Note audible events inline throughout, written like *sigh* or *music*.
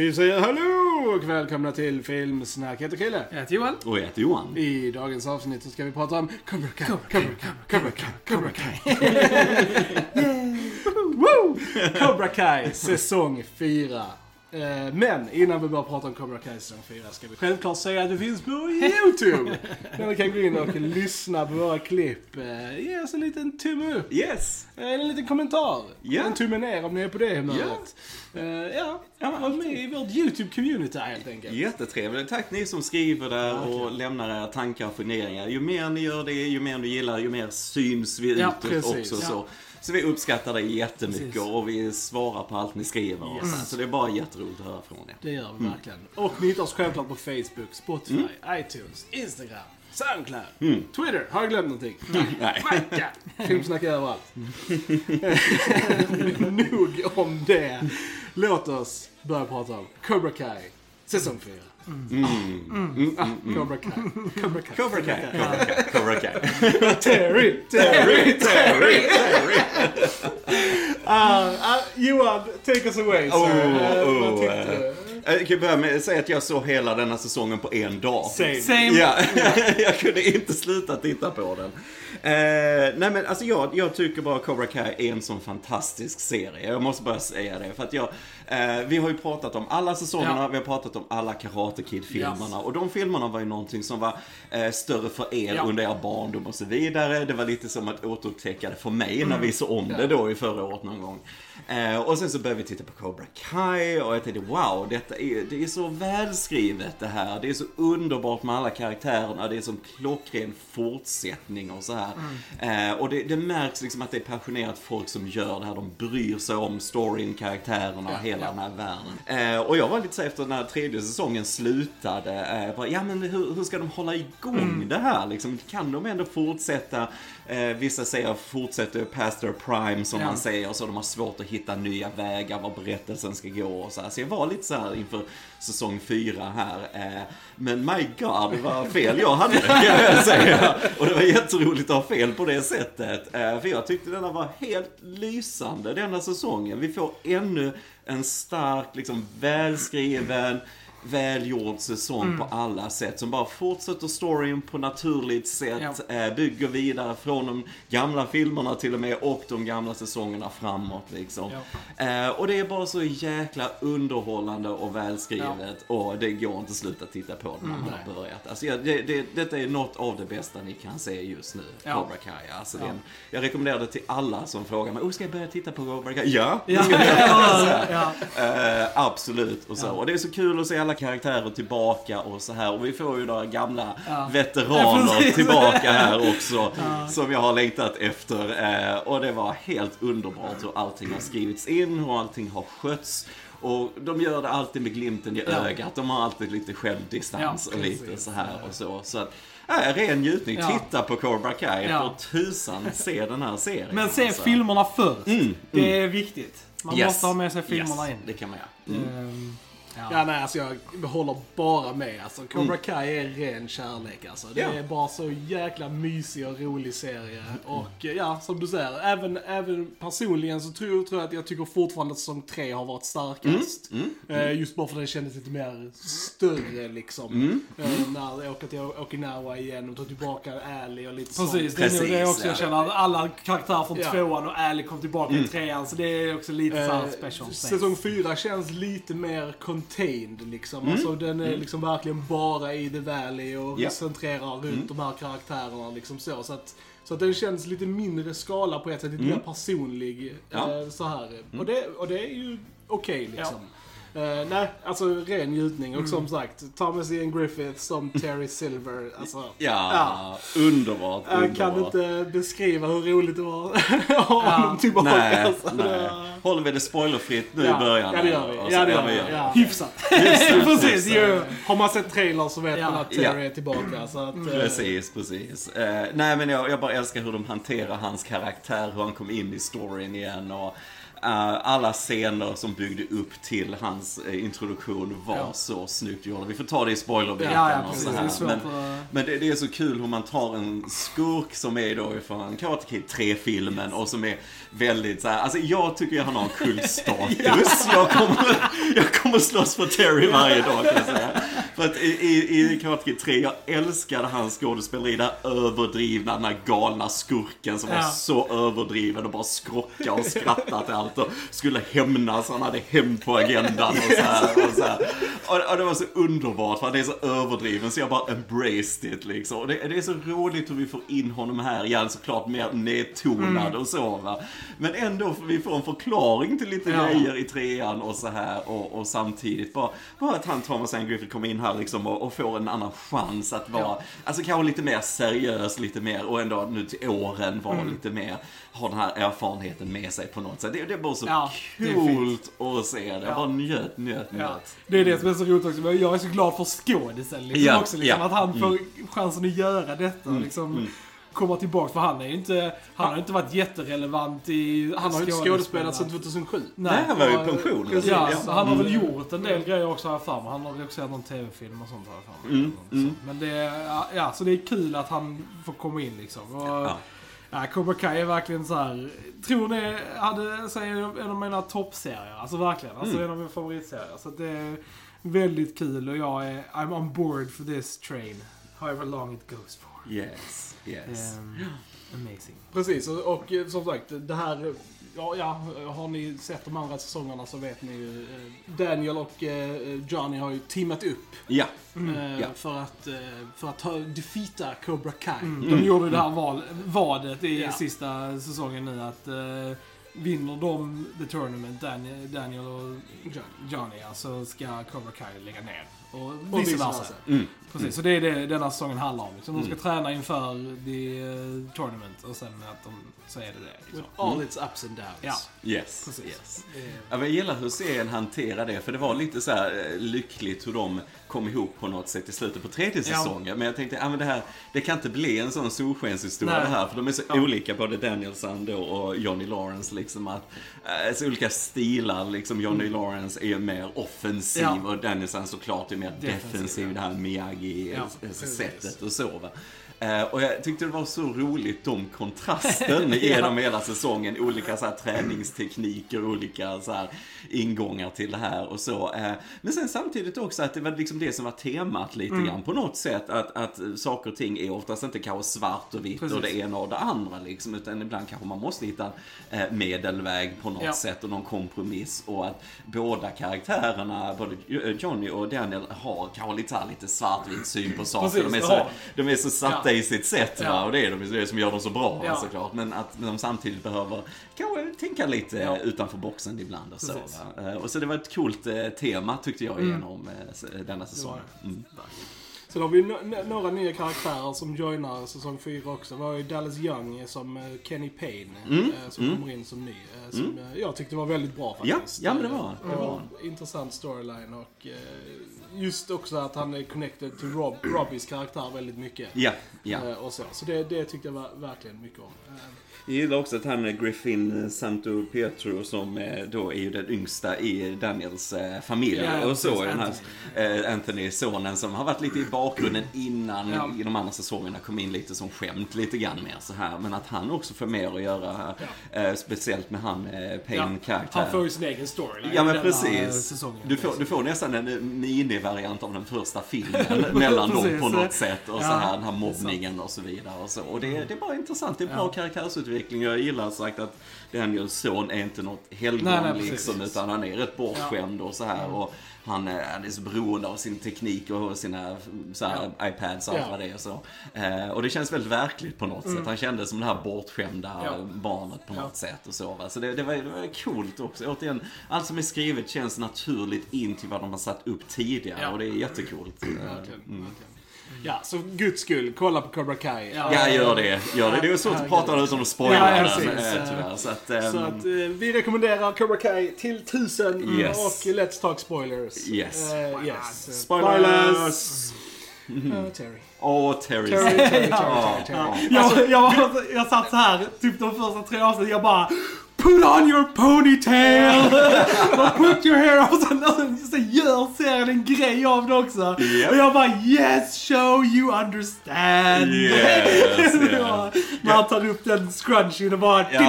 Vi säger hallå och välkomna till Filmsnack. Jag heter Krille. Jag heter Johan. Och jag heter Johan. I dagens avsnitt så ska vi prata om Cobra Kai, Cobra Kai, Cobra Kai, Cobra Kai. Cobra *laughs* Kai säsong 4. Eh, Men innan vi börjar prata om Cobra Kai säsong 4 ska vi självklart säga att vi finns på YouTube. *laughs* Där ni kan gå in och lyssna på våra klipp. Eh, Ge oss en liten tumme upp. Yes! En liten kommentar. Ja. En tumme ner om ni är på det humöret. Ja, ja. Ja, var med i vårt YouTube-community helt enkelt. Jättetrevligt. Tack ni som skriver där och lämnar era tankar och funderingar. Ju mer ni gör det, ju mer ni gillar, ju mer syns vi Ja, utåt också. Ja. Så. Så vi uppskattar det jättemycket Precis. och vi svarar på allt ni skriver. Och så, det är bara jätteroligt att höra från er. Det gör vi verkligen. Och ni hittar oss självklart på Facebook, Spotify, iTunes, Instagram, Soundcloud, Twitter. Har jag glömt någonting? *laughs* Nej. Macka! Filmsnack överallt. *laughs* Nog om det. Låt oss börja prata om Cobra Kai, säsong 4. Ah, Cobra Kai. Cobra Kai. Cobra Kai, Cobra Kai, Cobra Kai. Terry, Terry, Terry. Ah, ah, Johan, take us away sir. Oh, oh, vad tyckte eh. du? Jag kan börja med att säga att jag såg hela denna säsongen på en dag. Same. Same. Ja, *laughs* jag kunde inte sluta titta på den. Eh, nej men alltså jag, jag tycker bara Cobra Kai är en sån fantastisk serie. Jag måste bara säga det. För att jag, eh, vi har ju pratat om alla säsongerna, Ja. vi har pratat om alla Karate Kid-filmerna. Och de filmerna var ju någonting som var eh, större för er Ja. under er barndom och så vidare. Det var lite som att återupptäcka det för mig när vi såg om det då i förra året någon gång. Eh, och sen så började vi titta på Cobra Kai och jag tänkte wow, detta är, det är så välskrivet det här. Det är så underbart med alla karaktärerna. Det är som klockren fortsättning och så här. Eh, och det, det märks liksom att det är passionerat folk som gör det här. De bryr sig om storyn, karaktärerna och hela den här världen. Eh, och jag var lite så efter när tredje säsongen slutade. Eh, bara, ja men hur, hur ska de hålla igång det här liksom? Kan de ändå fortsätta? Eh, vissa säger fortsätter past their prime som Ja. man säger. Så de har svårt att hitta nya vägar var berättelsen ska gå och så här. Så jag var lite så här inför säsong fyra här. Eh, men my god vad fel jag hade kan jag säga. Och det var jätteroligt att ha fel på det sättet. Eh, för jag tyckte denna var helt lysande denna säsongen. Vi får ännu en stark, liksom välskriven välgjord säsong Mm. på alla sätt. Som bara fortsätter storyn på naturligt sätt. Ja. Eh, bygger vidare från de gamla filmerna till och med och de gamla säsongerna framåt liksom. Eh, och det är bara så jäkla underhållande och välskrivet. Och det går inte att sluta titta på när man har börjat. Alltså, ja, det, det, detta är något av det bästa ni kan se just nu. Ja. Cobra Kai. Alltså, Ja. en, jag rekommenderar det till alla som frågar mig, oh, ska jag börja titta på Cobra Kai? Ja, Ja, *laughs* ja, ja. Eh, absolut. Och, så. och det är så kul att se alla karaktärer tillbaka och så här. Och vi får ju några gamla Ja. Ja, veteraner precis. tillbaka här *laughs* också. Som jag har längtat efter. Eh, och det var helt underbart hur allting har skrivits in, hur allting har skötts. Och de gör det alltid med glimten i Ja. ögat. De har alltid lite självdistans Ja, och lite så här och så. så att, äh, ren njutning. Ja. Titta på Cobra Kai. Ja. För tusan, se den här serien. Men se alltså. filmerna först. Mm, Det är viktigt. Man Yes. måste ha med sig filmerna yes, in. det kan man göra. Mm. Ja. Ja, nej, alltså jag håller bara med. Alltså, Cobra Kai är ren kärlek alltså. Det Mm. Ja. är bara så jäkla mysig och rolig serie. Och ja, som du säger, även, även personligen så tror, tror jag att jag tycker fortfarande att säsong 3 har varit starkast. Mm, Eh, just bara för att det kändes lite mer större liksom. Mm, Eh, när jag åker till Okinawa igen och tar tillbaka Ali och lite sånt. Precis, det är nog det Precis, också jag ja. känner. Att alla karaktärer från Ja. tvåan och Ali kom tillbaka i trean. Så det är också lite såhär Eh, special säsong 4 känns lite mer contained liksom. Mm. Alltså den är liksom verkligen bara i The Valley och Ja. centrerar runt Mm. de här karaktärerna liksom så. Så att, så att den känns lite mindre skala på ett sätt, lite mer personlig. Mm. Ja. Mm. Eh, så här. Och, det, och det är ju okej liksom. Eh, nej, alltså ren njutning. Och som sagt, Thomas Ian Griffith som Terry Silver. Alltså, Ja, underbart. Jag kan underbart. inte beskriva hur roligt det var *laughs* att ha honom tillbaka. Nej, alltså, nej. det- Håller vi det spoilerfritt nu Ja, i början? ja, det gör vi. Så- Ja, det gör vi. Ja. Hyfsat. *laughs* Just *laughs* Precis, ju. Har man sett trailern så vet Ja. man att Terry Ja. är tillbaka. Så att, eh, Precis, precis. Eh, nej men jag, jag bara älskar hur de hanterar hans karaktär, hur han kom in i storyn igen och alla scener som byggde upp till hans eh, introduktion var Ja. så snyggt gjorda. Vi får ta det i spoilerbiten Ja, ja, och så här. Men, att- men det, det är så kul hur man tar en skurk som är då ifrån Karate Kid 3-filmen och som är väldigt så här, alltså jag tycker jag han har kultstatus. *laughs* jag, kommer, jag kommer slåss för Terry varje dag kan jag säga. För att i, i, i Karate Kid 3, jag älskade hans skådespeleri, där överdrivna, den här galna skurken som var Ja. så överdriven och bara skrockade och skrattade till allt och skulle hämnas, han hade hämnd på agendan och så här. Och, så här. Och, och det var så underbart för han är så överdriven så jag bara embraced it liksom. Och det, det är så roligt hur vi får in honom här igen, såklart mer nedtonad och så va. Men ändå, får vi får en förklaring till lite Ja. grejer i trean och så här och, och samtidigt bara, bara att han Thomas Ann Griffith kommer in här liksom och, och får en annan chans att vara, Ja. alltså kanske lite mer seriös, lite mer och ändå nu till åren vara Mm. lite mer, ha den här erfarenheten med sig på något sätt. Det, det är bara så Ja, coolt att se det. Jag Ja. bara njöt, njöt, njöt. det är det som är så roligt också. Jag är så glad för skådisen liksom också. Liksom. Att han får chansen att göra detta. Mm, Liksom, Komma tillbaka. För han är ju inte, han har inte varit jätterelevant i Han har ju inte skådespelat. sedan 2007. Nej, han var ju i pension. precis. Ja, Ja. så han har väl gjort en del grejer också jag för mig. Han har regisserat någon tv-film och sånt jag för mig. Mm, Så, mm. Men det, är- ja, så det är kul att han får komma in liksom. Och, Ja. Ja, Cobra Kai är verkligen så här. Tror ni hade, säger en av mina toppserier. Alltså verkligen. Alltså Mm. en av mina favoritserier. Så det är väldigt kul och jag är I'm on board for this train. However long it goes for. Yes, yes. Um, amazing. Precis, och, och eh, som sagt, det här... Ja, ja, har ni sett de andra säsongerna så vet ni ju. eh, Daniel och eh, Johnny har ju teamat upp Ja, eh, Ja. för att, för att ta, defeata Cobra Kai. Mm. De gjorde det här val, vadet i Ja. sista säsongen nu att vinner de the tournament, Daniel, Daniel och Johnny. Johnny, alltså ska Cobra Kai lägga ner. Och vice versa. mm. Precis, så det är det denna säsongen handlar om. Liksom. De ska Mm. träna inför the uh, tournament och sen att de, är det. Liksom. With all its ups and downs. Ja. yes. Precis. yes. Men jag gillar hur serien hanterar det, för det var lite så här eh, lyckligt hur de kom ihop på något sätt i slutet på tredje Ja. säsongen. Men jag tänkte, ja men det här, det kan inte bli en sån solskenshistoria det här, för de är så Ja. olika, både Danielsson då och Johnny Lawrence liksom att, eh, så olika stilar liksom. Johnny Lawrence är mer offensiv Mm. Ja. och Danielsson såklart är mer Defensiv, defensiv, det här Ja, Miyagi-sättet och så va. Eh, och jag tyckte det var så roligt, de kontrasten *laughs* genom hela säsongen. Olika så här, träningstekniker, olika så här, ingångar till det här och så. Eh, men sen samtidigt också att det var liksom det som var temat lite Mm. grann på något sätt. Att, att saker och ting är oftast inte kanske svart och vitt och Precis. det ena och det andra liksom. Utan ibland kanske man måste hitta eh, medelväg på något Ja. sätt och någon kompromiss. Och att båda karaktärerna, både Johnny och Daniel, har kanske lite, så här, lite svartvit syn på saker. Precis, de, är så, de är så satta i sitt sätt va? Ja. och det är de, det är som gör dem så bra Ja. såklart. Men att de samtidigt behöver kanske tänka lite Ja. utanför boxen ibland och så. Precis. Va? Eh, Och så det var ett coolt eh, tema tyckte jag Mm. genom eh, s- denna säsong. Mm. Sen har vi no- några nya karaktärer som joinar säsong 4 också. Vi har ju Dallas Young som eh, Kenny Payne Mm, eh, som mm. kommer in som ny. eh, Som eh, jag tyckte var väldigt bra Ja, faktiskt. ja, men det var det var en intressant storyline och just också att han är connected till Rob, Robbys karaktär väldigt mycket. Ja, ja. Och så så det, det tyckte jag var, verkligen mycket om. Jag gillar också att han är Griffin Santo Pietro som eh, då är ju den yngsta i Daniels eh, familj. Ja, ja, och så den här Anthony. eh, Anthony, sonen som har varit lite i bakgrunden innan Ja. i de andra säsongerna kom in lite som skämt lite grann mer så här. Men att han också får mer att göra, eh, speciellt med han eh, Payne-karaktär. Han får ju sin egen story. Ja men precis. Säsongen. Du får, du får nästan en minivariant av den första filmen *laughs* mellan dem på något sätt. Och så Ja, här den här mobbningen och så vidare. Och, så. och det, det är bara intressant. Det är bra Ja. karaktärsutveckling. Jag gillar sagt att Daniels son är inte något helgon Nej, nej, precis. liksom. Utan han är rätt bortskämd och så här. Och han, är- han är så beroende av sin teknik och sina så här, iPads och allt Ja. vad det är. och Så. Eh, och det känns väldigt verkligt på något sätt. Han kändes som det här bortskämda Mm. Ja. barnet på något Ja. sätt. Och så, va? så det, det, var, det var coolt också. Återigen, allt som är skrivet känns naturligt in till vad de har satt upp tidigare. Ja. Och det är jättekult. verkligen, Mm. Ja, så guds skull, kolla på Cobra Kai. Ja. Ja, gör det. Gör det. Det är svårt att prata utan att spoila Ja, ja, den, eh, tyvärr. Så att, Så ehm, att eh, vi rekommenderar Cobra Kai till tusen Yes. och Let's Talk Spoilers. Yes. Eh, yes. Spoilers! Eh, Terry. Åh, Terry. Terry, Terry, Terry, Ja, Terry, Terry. Jag, jag, var- jag satt så här, typ de första tre avsnitten, jag bara Put on your ponytail! *laughs* och put your hair up! Och sen, och sen gör serien en grej av det också. Yep. Och jag bara yes show you understand! Yes, *laughs* var- Man tar upp den scrunchien och bara Ja.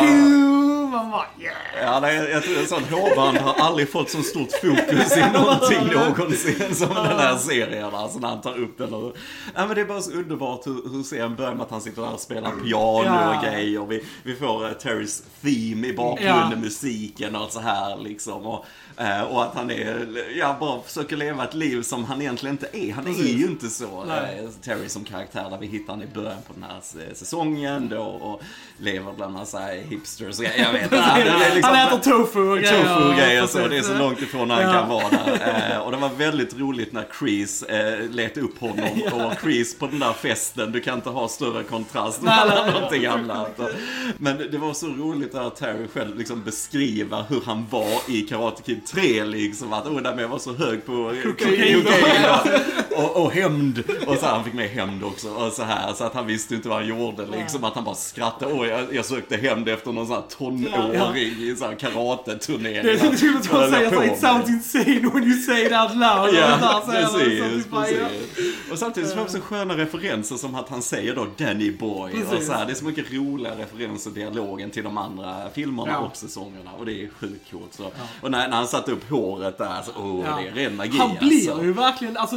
Man bara yeah! Ja, nej, jag tror en sån hårband har aldrig fått så stort fokus i någonting någonsin som den här serien. Alltså när han tar upp den och... Ja, men det är bara så underbart hur, hur serien börjar med att han sitter där och spelar piano Ja. och grejer. Vi, vi får uh, Terrys theme i bakgrunden, Ja. musiken och så här liksom. Och, och att han är, ja, bara försöker leva ett liv som han egentligen inte är. Han är ju inte så, Nej. eh, Terry som karaktär, där vi hittar han i början på den här eh, säsongen då och lever bland massa hipsters jag, jag vet *laughs* inte. Han, liksom- Han äter tofu och grejer. Tofu och grejer så, precis. det är så långt ifrån han Ja. kan vara där. Eh, och det var väldigt roligt när Chris eh, letade upp honom *laughs* och Chris på den där festen, du kan inte ha större kontrast Nej, nej, mellan nej. någonting annat. Men det var så roligt att Terry själv liksom beskriva hur han var i Karate Kid 3 liksom, att oh, jag var så hög på Kokain. och, och, och hämnd. Och så här, han fick med hämnd också och så här, så att han visste inte vad han gjorde liksom, att han bara skrattade. Åh, jag, jag sökte hämnd efter någon sån här tonåring i sån här karateturnering. Det är typ att höll säga så, it sounds insane when you say it out loud. Ja, så man, precis, så ja. precis. Och samtidigt så får vi också sköna referenser som att han säger då Danny Boy. Och så här, det är så mycket roliga referenser i dialogen till de andra filmerna Ja. och säsongerna. Och det är sjukt coolt. Så. Och när, när han satte upp håret där, så åh, Ja. det är ren magi Han blir alltså. ju verkligen, alltså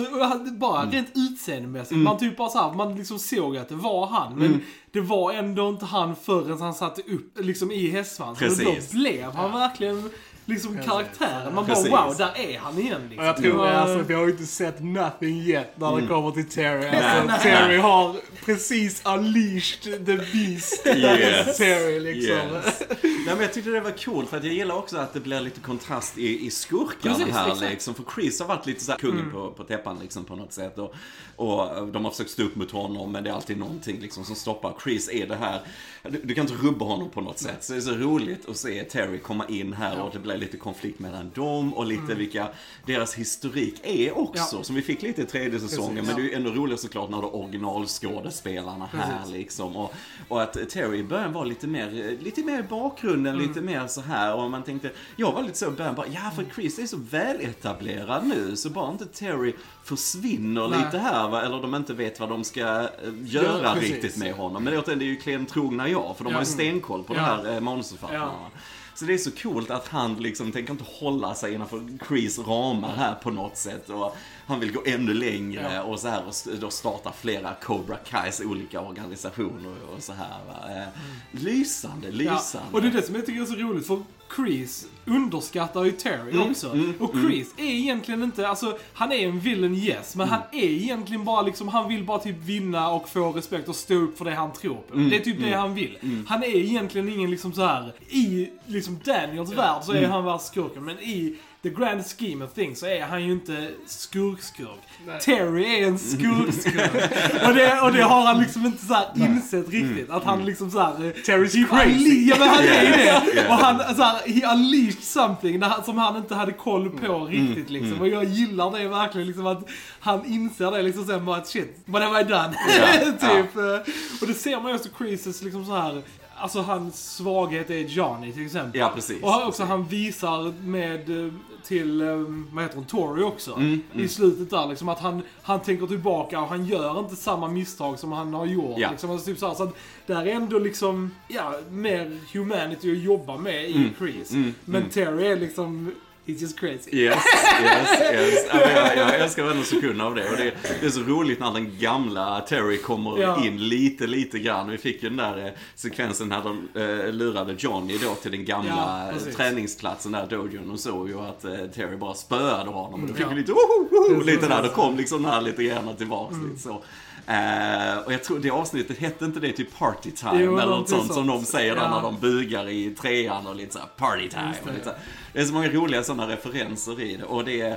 bara Mm. rent utseendemässigt. Man typ bara såhär, man liksom såg att det var han. Men Mm. det var ändå inte han förrän han satte upp liksom i hästsvansen. Och då blev han verkligen liksom karaktären. Man bara Precis. wow, där är han igen liksom. Och jag tror, Det var- alltså, vi har ju inte sett nothing yet när det kommer till Terry. Nej. Alltså, Terry har precis unleashed the beast. *laughs* Yes. Terry liksom. Yes. *laughs* Nej, men jag tyckte det var coolt för att jag gillar också att det blir lite kontrast i, i skurkarna Precis, här exakt. liksom. För Chris har varit lite så här kungen på, på täppan liksom på något sätt. Och, och de har försökt stå upp mot honom men det är alltid någonting liksom som stoppar. Chris är det här, du, du kan inte rubba honom på något sätt. Så det är så roligt att se Terry komma in här och det blir lite konflikt mellan dem och lite vilka deras historik är också. Ja. Som vi fick lite i tredje säsongen. Precis. men det är ju ändå roligare såklart när det är originalskådespelarna här Precis. liksom. Och, och att Terry i början var lite mer, lite mer i bakgrunden, lite mer så här och man tänkte, jag var lite så i början bara, ja för Chris är så väletablerad nu så bara inte Terry försvinner Nej. lite här va, eller de inte vet vad de ska eh, göra Ja, riktigt med honom. Men återigen, det är ju klentrogna jag, för de Ja. har ju stenkoll på Ja. de här eh, manusförfattarna. Ja. Så det är så coolt att han liksom tänker inte hålla sig innanför Chris ramar här på något sätt. Och han vill gå ännu längre Ja. och så här och då starta flera Cobra Kais olika organisationer och så här. Va? Eh, Lysande, Ja, lysande. och det är det som jag tycker är så roligt för Chris underskattar ju Terry Mm, också. och Chris är egentligen inte, alltså han är en villain yes, men han Mm. är egentligen bara liksom, han vill bara typ vinna och få respekt och stå upp för det han tror på. Mm, Det är typ det han vill. Han är egentligen ingen liksom så här i liksom Daniels värld så Mm. är han världsskurken, men i the grand scheme of things så är han ju inte skurk-skurk. Terry är en skurk-skurk. *laughs* och, det, och det har han liksom inte så här insett riktigt. Att han liksom så här... Terry's he crazy. Ja men han är det. Yeah. Och han, så här, he unleashed something som han inte hade koll på riktigt liksom. Och jag gillar det verkligen liksom att han inser det liksom sen bara att shit, what have I done? Ja, *laughs* typ. eh, Och det ser man ju också Chris liksom så här. Alltså hans svaghet är Johnny till exempel. Ja, precis. Och också han visar med eh, till, eh, vad heter hon, Tori också. Mm, I slutet där liksom att han, han tänker tillbaka och han gör inte samma misstag som han har gjort. Ja. Liksom, alltså, typ så, här, så att där är ändå liksom, ja, mer humanity att jobba med i Mm, Chris. mm, Men mm. Terry är liksom, he's just crazy. Yes, yes, *laughs* yes. Ja, jag, jag älskar varenda sekund av det. Och det, det är så roligt när den gamla Terry kommer Ja. in lite, lite grann. Vi fick ju den där eh, sekvensen när de eh, lurade Johnny då till den gamla Ja, eh, träningsplatsen där, dojon. Och såg ju att eh, Terry bara spöade honom. Och då fick vi lite woho, woho, lite där. Då kom liksom den här lite grann tillbaks lite så. Eh, och jag tror det avsnittet hette inte det typ Party Time Jo, eller något sånt som de säger där Ja. när de bugar i trean och lite såhär Party Time. Det. Så. Det är så många roliga sådana referenser i det. Och det är,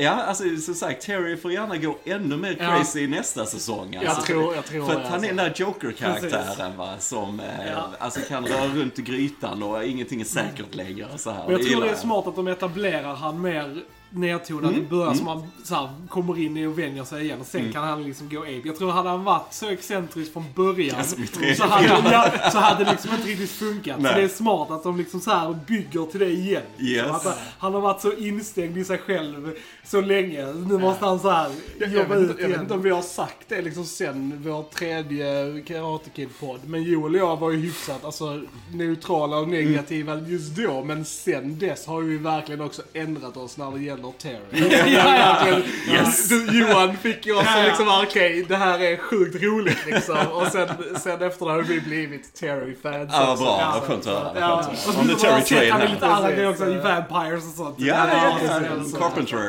ja, alltså som sagt, Terry får gärna gå ännu mer Ja. crazy i nästa säsong. Alltså. Jag tror, jag tror För det, att han är den alltså. där Joker-karaktären va, som eh, Ja. alltså, kan röra runt i grytan och ingenting är säkert längre. och Så här. Men jag tror gillar det är smart att de etablerar han mer nedtonad Mm. i början som han så här, kommer in i och vänjer sig igen. Och sen kan han liksom gå ape. Jag tror hade han varit så excentrisk från början Alltså, så, hade, ja, så hade det liksom inte riktigt funkat. Nej. Så det är smart att de liksom så här bygger till det igen. Yes. Så att han- han har varit så instängd i sig själv så länge. Nu måste han så här Jag, jobba jag, vet, ut inte- jag vet igen. inte om vi har sagt det liksom sen vår tredje Karate Kid-podd. Men Joel och jag var ju hyfsat alltså, neutrala och negativa just då. Men sen dess har vi verkligen också ändrat oss när det gäller Terry. *laughs* ja, ja. *laughs* Yes. Du, Johan fick ju oss Ja, ja. liksom, okej, det här är sjukt roligt liksom. Och sen, sen efter det har vi blivit Terry-fans Ja, vad bra. Ja, Vad skönt att höra. Att. On så the Terry train han i här. lite grejer också, i Vampires och sånt. Ja, ja, ja,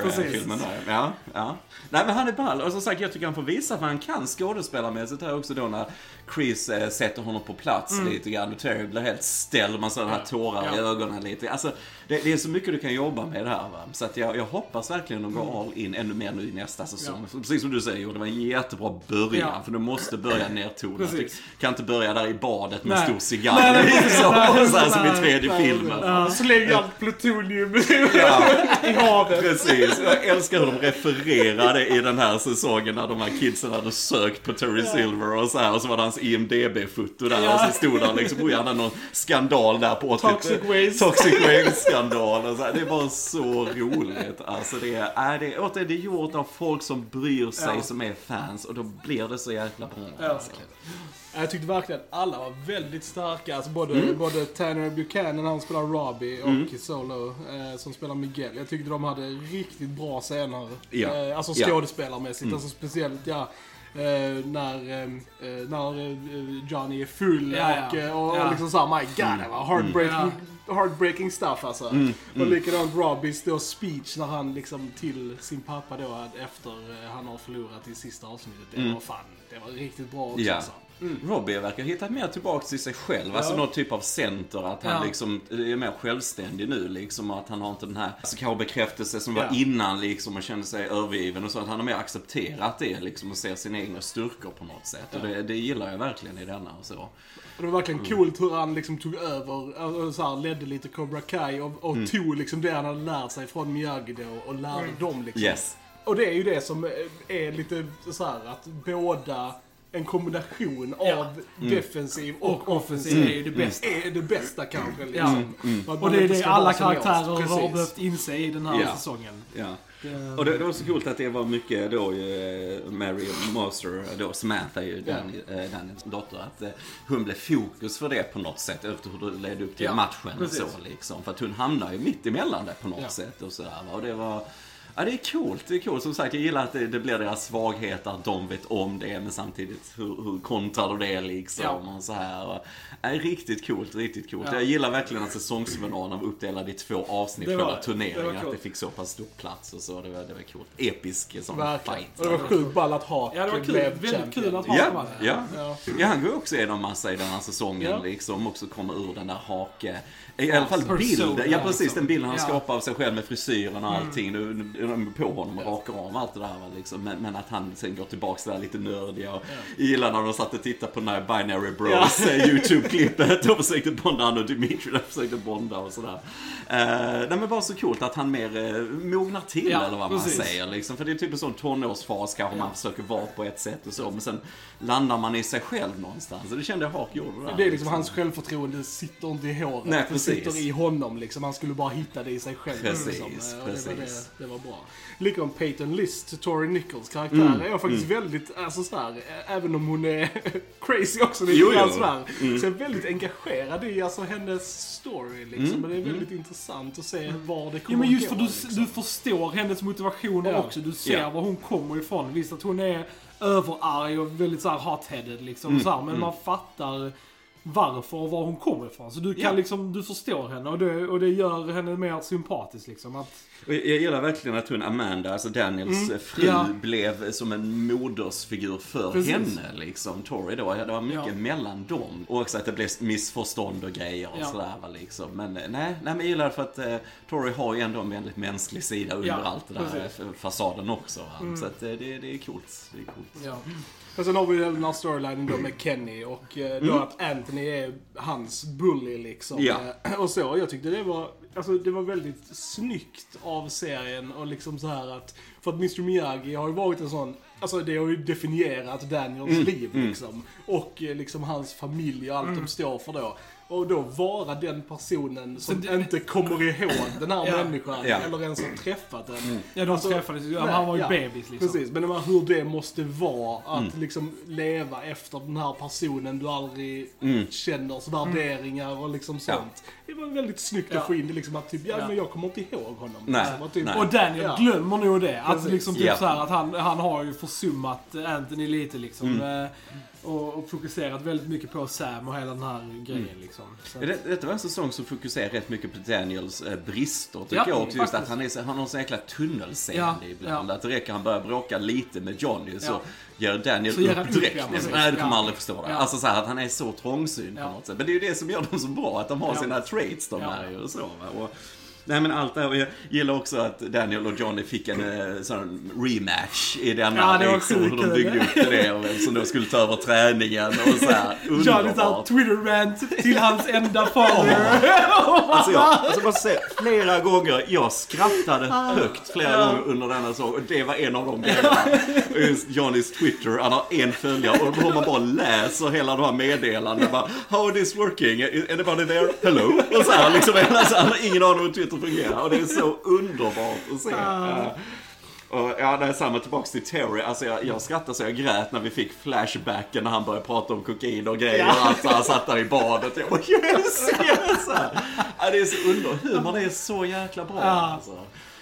precis. Carpenter-filmen där. Ja, ja. Nej, men han är ball. Och som sagt, jag tycker han får visa vad han kan skådespelarmässigt här också då när Chris eh, sätter honom på plats lite grann. Och Terry blir helt ställd, man ser den här tårar i ögonen lite. Alltså, det, det är så mycket du kan jobba med det här va. Så att jag, jag hoppas verkligen de går all in ännu mer nu i nästa säsong. Precis som du säger, det var en jättebra början. Ja. För du måste börja *laughs* nedtonat. Du kan inte börja där i badet med en stor cigarr. Nej, nej, liksom, *laughs* nej, så här som i tredje filmen. Ja. Släng allt plutonium *laughs* Ja. i havet. Precis, jag älskar hur de refererade i den här säsongen när de här kidsen hade sökt på Terry Silver och så här och så var det hans IMDB-foto där Ja. och så stod där liksom, han hade någon skandal där på 80 Toxic waste. Toxic waste-skandal och. Det var så roligt. Alltså det är, äh, det, återigen, det är gjort av folk som bryr sig, Ja. som är fans och då blir det så jäkla bra. Ja. Jag tyckte verkligen att alla var väldigt starka. Alltså både, Mm. både Tanner Buchanan, han spelar Robbie, och Solo, eh, som spelar Miguel. Jag tyckte de hade riktigt bra scener. Ja. Eh, alltså Ja. skådespelarmässigt. Alltså speciellt, ja. Eh, när, eh, när eh, Johnny är full Ja, ja. och, eh, och, Ja. och liksom såhär, my god, det var heartbreaking, heartbreaking stuff alltså. Och likadant Robbies då speech när han liksom till sin pappa då att efter eh, han har förlorat i sista avsnittet. Det var fan, det var riktigt bra också Ja. Alltså. Robbie verkar ha hittat mer tillbaka till sig själv. Alltså Ja. någon typ av center. Att han Ja. liksom är mer självständig nu liksom. Och att han har inte den här alltså, kanske bekräftelse som var Ja. innan liksom. Och kände sig övergiven och så. Att han har mer accepterat det liksom. Och ser sina egna styrkor på något sätt. Och det, det gillar jag verkligen i denna och så. Och det var verkligen coolt hur han liksom tog över, och så här, ledde lite Cobra Kai och, och tog liksom det han hade lärt sig från Miyagi då och lärde dem liksom. Yes. Och det är ju det som är lite så här att båda en kombination Ja. av defensiv och, Och offensiv är ju det bästa. är det bästa kanske. Liksom. Att Och man det är det alla så karaktärer har behövt inse i den här Ja. säsongen. Ja. Det- Och det, det var så coolt att det var mycket då eh, Mary Monster, då Samantha är ju Danny, eh, Dannys dotter, att eh, hon blev fokus för det på något sätt efter hur det ledde upp till Ja, matchen och precis. så liksom. För att hon hamnar ju mitt emellan det på något Ja. sätt och sådär va. Och det var Ja, det är coolt. Det är coolt. Som sagt, jag gillar att det, det blir deras svaghet, att de vet om det, men samtidigt hur, hur kontrar du det liksom Ja. och så här. Och, ja, riktigt coolt, riktigt coolt. Ja. Jag gillar verkligen att säsongsfinalen var uppdelad i två avsnitt, Det var själva turneringen. Att det fick så pass stor plats och så. Det var, det var coolt. Episk sån Verkligen. fight. Och det var sjukt ball att ha Ja, det var kul. Väldigt champion. kul att ha Ja, ja. Ja. ja, han går också igenom massa i den här säsongen Ja. liksom. Också kommer ur den där hake... I alla fall bilden. Ja, precis. liksom. Den bilden han Ja. skapar av sig själv med frisyren och allting. Nu nu de på honom och rakar av allt det där. Liksom. Men, men att han sen går tillbaks till det där lite nördiga. Och gillar när de satt och tittade på den här Binary Bros eh, YouTube-klippet. Och försökte bonda han och Dimitri där försökte bonda och sådär. Uh, nej men bara så coolt att han mer uh, mognar till Ja, eller vad man precis. säger. Liksom. För det är typ en sån tonårsfas kanske man försöker vara på ett sätt och så. Men sen landar man i sig själv någonstans. Och det kände jag Hawk gjorde där. Det är liksom hans självförtroende sitter inte i håret. Nej, precis. Sitter i honom liksom. Han skulle bara hitta det i sig själv. Precis, liksom. Och Det var, precis. det, det var bra. Likadant Peyton List, Tori Nichols karaktär, Mm, är jag faktiskt väldigt, alltså såhär, ä- även om hon är *laughs* crazy också lite grann sådär. Mm. Så jag är väldigt engagerad i alltså hennes story liksom. Mm, Och det är väldigt intressant att se var det kommer Ja men just för att gå, du, liksom. du förstår hennes motivationer Ja. också. Du ser Ja. var hon kommer ifrån. Visst att hon är överarg och väldigt såhär hot-headed liksom. Mm, Så här, men mm. man fattar varför och var hon kommer ifrån. Så du kan Ja. liksom, du förstår henne och det, och det gör henne mer sympatisk liksom. Att, jag gillar verkligen att hon, Amanda, alltså Daniels Mm, fru, ja. blev som en modersfigur för Precis. henne. Liksom, Tori då. Det var mycket Ja. mellan dem. Och också att det blev missförstånd och grejer och Ja. sådär. Va, liksom. Men eh, nej, nej, men jag gillar det för att eh, Tori har ju ändå en väldigt mänsklig sida under Ja, allt det där precis. fasaden också. Mm. Så att eh, det, det är coolt. Det är coolt. Och sen har vi den här storylinen då med Kenny och eh, då Mm. att Anthony är hans bully liksom. Ja. Eh, Och så. Jag tyckte det var, alltså det var väldigt snyggt av serien och liksom så här att, för att Mr Miyagi har ju varit en sån, alltså det har ju definierat Daniels Mm, liv liksom. Och eh, liksom hans familj och allt de står för då. Och då vara den personen som det- inte kommer ihåg den här Ja. människan Ja. eller ens har träffat den. ja, de Alltså, träffades ju, han var ju ja, bebis liksom. Precis, men det hur det måste vara att Mm. liksom leva efter den här personen du aldrig Mm. känners värderingar och liksom Ja. sånt. Det var väldigt snyggt Ja. att få in det liksom att typ, ja, Ja. men jag kommer inte ihåg honom. Nej, Liksom, att typ, nej. Och Daniel Ja. glömmer nog det. Att Precis. liksom typ Ja. så här, att han, han har ju försummat Anthony lite liksom. Mm. Och, och fokuserat väldigt mycket på Sam och hela den här grejen liksom. Så, Det, detta var en säsong som fokuserar rätt mycket på Daniels eh, brister, tycker Ja, jag också. Just att han, är, så- han har så jäkla tunnelseende Ja, ibland. ja. Att det räcker han börjar bråka lite med Johnny så ger Daniel Så upp han upp, direkt. ja, liksom. Nej, du kommer aldrig förstå det. Alltså så här, att han är så trångsynt på något sätt. Men det är ju det som gör dem så bra, att de har sina traits de Ja. här och så. Och, Nej men allt det här. Jag gillar också att Daniel och Johnny fick en eh, sån rematch i denna Ja, det var liksom, hur de byggde upp det och vem som då skulle ta över träningen och så här. *laughs* Johnny Underbart. Twitter-rant till hans enda följer. *laughs* Alltså jag, alltså bara säga, flera gånger, jag skrattade högt flera gånger under denna säsong och det var en av de grejerna. *laughs* Just Johnnys Twitter, han har en följare och hur man bara läser hela de här meddelandena. Bara, How is this working? Anybody there? Hello? Och så här, liksom, alltså, han har ingen aning om hur Twitter fungerar och det är så *laughs* underbart att se. Ja. Och ja, det är samma tillbaks till Terry. Alltså jag, jag skrattade så jag grät när vi fick flashbacken när han började prata om kokain och grejer. Och allt, så han satt där i badet. Jag bara! Så här. *laughs* Ja, det är så underbart. Humorn är så jäkla bra. Ja. Alltså.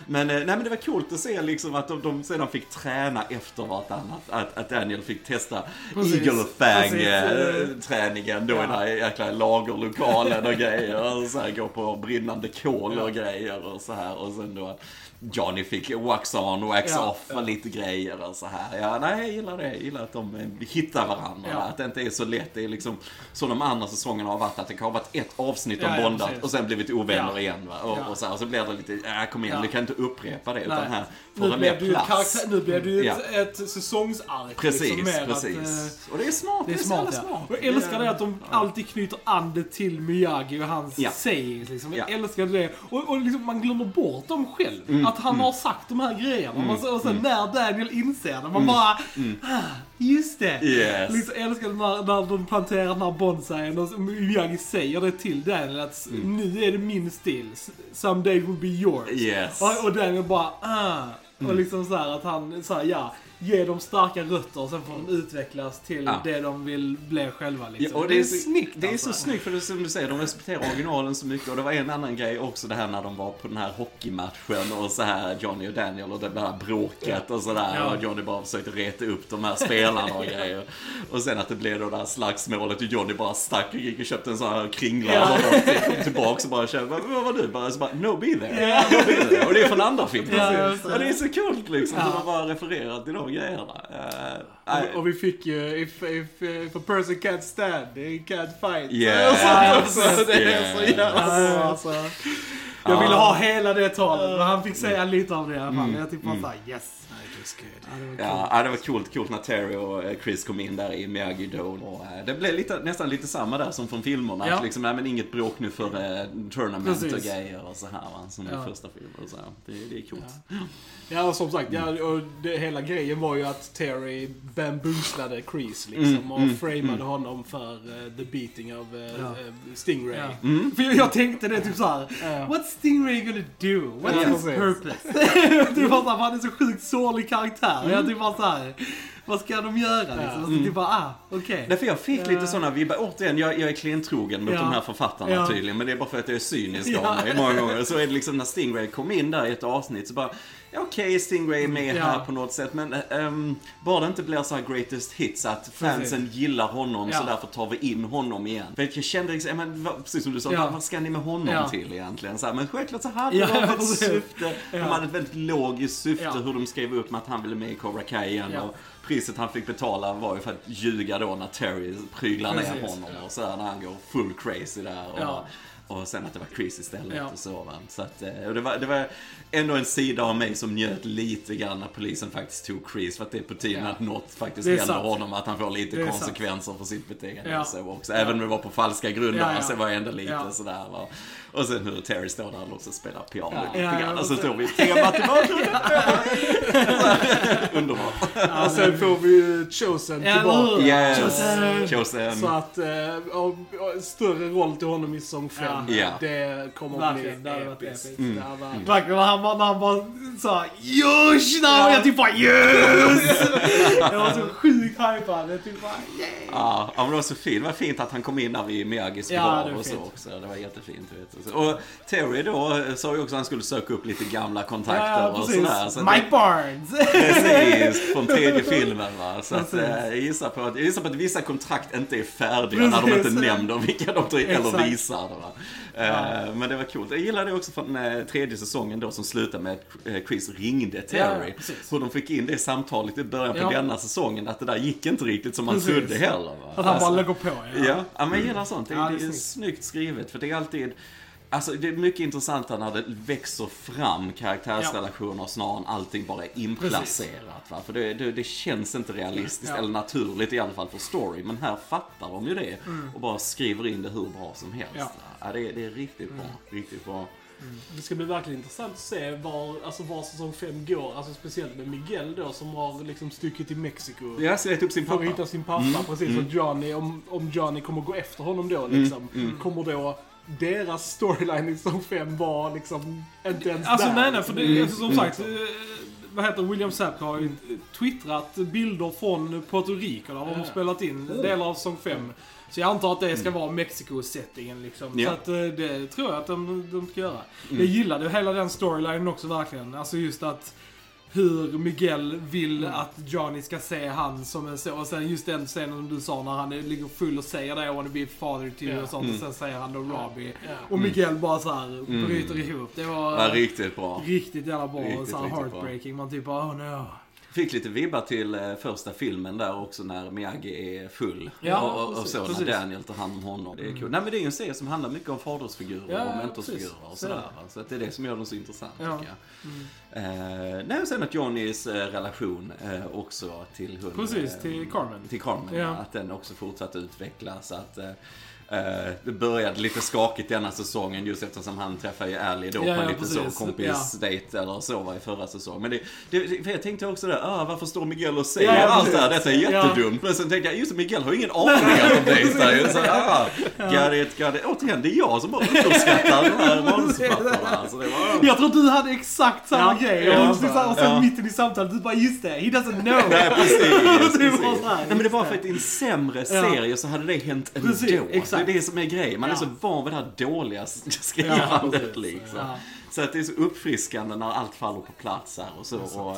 Men, eh, nej, men det var coolt att se liksom att de, de sedan fick träna efter vartannat. Att, att Daniel fick testa Precis. Eagle. Fang-träningen då i den här jäkla lagerlokalen och grejer. Och så här, gå på brinnande kol och grejer och så här. Och sen då Johnny fick wax on, wax Ja, off och lite grejer och så här. Ja, nej, jag gillar det. Jag gillar att de eh, hittar varandra. Ja. Att det inte är så lätt. Det är liksom som de andra säsongerna har varit. Att det har varit ett avsnitt om Ja, ja, bondat och sen blivit ovänner Ja. igen. Va? Och, Ja. och, så här, och så blir det lite, äh, kom igen, Ja. vi kan inte upprepa det. Utan Nej. här får Nu det mer det plats. karaktär, nu blev det ju Ja. ett, ett säsongsark. Precis, liksom, precis. Att, eh, och det är smart. det är så smart jävla ja. smart. Och jag älskar det att de alltid knyter an det till Miyagi och hans Ja. sayings. Liksom. Jag Ja. älskar det. Och, och liksom, man glömmer bort dem själv. Mm, Att han har sagt de här grejerna. Man, och sen när Daniel inser det, man bara ah, just det. Mm. Yes. Liksom, jag älskar när, när de planterar den här bonsaien och Miyagi säger det till Daniel att nu är det min stil. Someday will be yours. Mm. Yes. Och, och Daniel bara ah. Och liksom så här att han, så här, ja, ge dem starka rötter och sen får de utvecklas till Ja. det de vill bli själva liksom. Ja, och det, är så, snyggt Det är alltså. så snyggt för det är som du säger, de respekterar originalen så mycket. Och det var en annan grej också det här när de var på den här hockeymatchen och så här Johnny och Daniel och det här bråket och sådär. Ja. Och Johnny bara försökte reta upp de här spelarna och grejer. Och sen att det blev då det här slagsmålet och Johnny bara stack och gick och köpte en sån här kringla Ja. och bara kom tillbaks och bara kände, vad var du? Bara, så bara, no be there. No be there. Och det är från andra filmer. Ja, det. det är så coolt liksom. Ja. Så de bara refererar till grejerna. Eh, nej. Och vi fick ju, if, if, if a person can't stand, they can't fight. Och sånt också. Det är så jävla alltså. Jag ville Ja. ha hela det talet, men han fick säga lite av det i alla fall. Jag tyckte bara såhär, yes. Ja, det var kul. Ja, ja, det var coolt, coolt när Terry och eh, Chris kom in där i Miyagi. Och, eh, det blev lite, nästan lite samma där som från filmerna. Ja. Liksom, nej, men inget bråk nu för eh, tournament Precis. och grejer och så här va, som Ja. i första filmen. Så. Det, det är coolt. Ja, och som sagt, ja, och det, hela grejen var ju att Terry bambuslade Chris liksom Mm, och mm, framade mm. honom för eh, the beating of eh, Ja. Stingray. Ja. Mm. För jag, jag tänkte det typ såhär, Ja. What's Stingray gonna do? What's Ja, his precis. purpose? *laughs* det var såhär, han är så sjukt sårlig karaktär. Jag typ bara såhär, vad ska de göra liksom? Ja. Och så typ bara, ah, okej. Därför jag fick lite sådana vibbar. Återigen, jag, jag är klentrogen mot Ja. de här författarna Ja. tydligen. Men det är bara för att jag är cynisk Ja. av mig många gånger. Så är det liksom när Stingray kom in där i ett avsnitt så bara, okej Stingray är med här på något sätt. Men ehm, bara det inte blir så här greatest hits att fansen gillar honom så därför tar vi in honom igen. För jag kände liksom, men, precis som du sa, vad, ska ni med honom till egentligen? Så här, men självklart så hade Ja, de ett precis. syfte. De hade ett väldigt logiskt syfte hur de skrev upp med att han ville med i Cobra Kai igen. Och priset han fick betala var ju för att ljuga då när Terry pryglar ner Precis, honom ja. och så här, när han går full crazy där. Och, Ja. och sen att det var Chris istället Ja. och så va. Så att, eh, och det, var, det var ändå en sida av mig som njöt lite grann när polisen faktiskt tog Chris. För att det är på tiden att något faktiskt Det händer honom. Att han får lite Det är sant. konsekvenser för sitt beteende och så också. Även om det var på falska grunder. Ja, ja. Så var jag ändå lite sådär va. Och sen hur Terry står där och spelar piano Ja. lite Ja, ja, grann. Och så står vi temat i bakgrunden. *laughs* Underbart. Och sen får vi ju Chosen Ja, tillbaka. Yes. Chosen. Så att, och, och, större roll till honom i säsong 5. Ja. Ja. Det kommer att Verkligen, bli episkt. hade varit- Verkligen, när han bara, när han bara sa Josh! Jag typ bara yes! *laughs* jag var så sjukt hypad. Jag typ bara yeah! Ja, ja, men det var så fint. Det var fint att han kom in där vid Miyagis Ja, grav och så också. Det var jättefint. Vet du. Och Terry då eh, sa ju också att han skulle söka upp lite gamla kontakter Ja, och precis. sådär. Så Mike Barnes! Precis, från tredje *laughs* filmen va. Så att, Precis. eh, jag, gissar på att, jag gissar på att vissa kontrakt inte är färdiga när de Precis. inte nämner vilka de tar, eller visar. Va? Eh, Men det var coolt. Jag gillade också från tredje säsongen då som slutade med att Chris ringde Terry. Ja, precis. Hur de fick in det samtalet i början på Ja. denna säsongen. Att det där gick inte riktigt som man Precis. trodde heller. Va? Att han bara Alltså- lägger på. Ja, ja men jag gillar sånt. Det, Ja, det är snyggt skrivet. För det är alltid... Alltså det är mycket intressantare när det växer fram karaktärsrelationer snarare än allting bara är inplacerat. Va? För det, det, det känns inte realistiskt, Ja. eller naturligt i alla fall för story. Men här fattar de ju det Mm. och bara skriver in det hur bra som helst. Ja. Ja, det, är, det är riktigt bra. Mm. Riktigt bra. Det ska bli verkligen intressant att se var, alltså var säsong 5 går. Alltså speciellt med Miguel då som har liksom stuckit till Mexiko. Ska leta upp sin För att pappa. hitta sin pappa. Precis. Och Johnny, om, om Johnny kommer gå efter honom då liksom. Kommer då deras storyline i säsong 5 vara liksom inte ens Alltså där. nej nej, för det Mm. är som sagt, eh, vad heter William Sapka har ju twittrat bilder från Puerto Rico där de har spelat in delar av säsong 5. Så jag antar att det ska vara Mexiko-settingen liksom. Mm. Ja. Så att eh, det tror jag att de, de ska göra. Mm. Jag gillade hela den storylinen också verkligen. Alltså just att hur Miguel vill Mm. att Johnny ska se han som en så. Och sen just den scenen som du sa när han är- ligger full och säger det, I wanna be father to you Ja. och sånt. Mm. Och sen säger han då Robbie. Ja. Och Miguel bara så här bryter ihop. Det var... Ja, riktigt bra. Riktigt jävla bra Riktigt, och så här riktigt bra. heartbreaking. Man typ bara, oh no. Fick lite vibbar till eh, första filmen där också när Miyagi är full. Ja, och, och, och så precis. när Daniel tar hand om honom. Det är kul. Nej men det är ju en serie som handlar mycket om fadersfigurer Ja, och mentorsfigurer precis. och Så är sådär. Så att det är det som gör dem så intressant Ja. tycker jag. Eh, nej och sen att Johnnys eh, relation eh, också till hund. Precis, eh, till Carmen. Till Carmen, ja. Att den också fortsatt utvecklas. Att, eh, eh, det började lite skakigt denna säsongen just eftersom han träffade Ally då Ja, på en ja, lite så precis. kompisdejt eller så var i förra säsongen. Men det, det, för jag tänkte också där, ah, varför står Miguel och säger Ja, ja, allt det här? Detta är Ja. jättedumt. Men sen tänkte jag, just det, Miguel har ju ingen aning om det. Så *laughs* så, ah, got it, got it. Återigen, det är jag som bara underskattar de här manusförfattarna. Alltså, det Jag tror du hade exakt samma Ja, grej. ja, och, så, sen ja. mitten i samtalet, du bara just det, he doesn't know. Nej, precis. *laughs* Det precis. så Nej, men det var det. för att i en sämre Ja. serie så hade det hänt ändå. Precis, exakt. Det är det som är grejen. Man är Ja. så van vid det här dåliga *laughs* Ja, skrivandet precis. liksom. Ja. Så att det är så uppfriskande när allt faller på plats här och så. Och,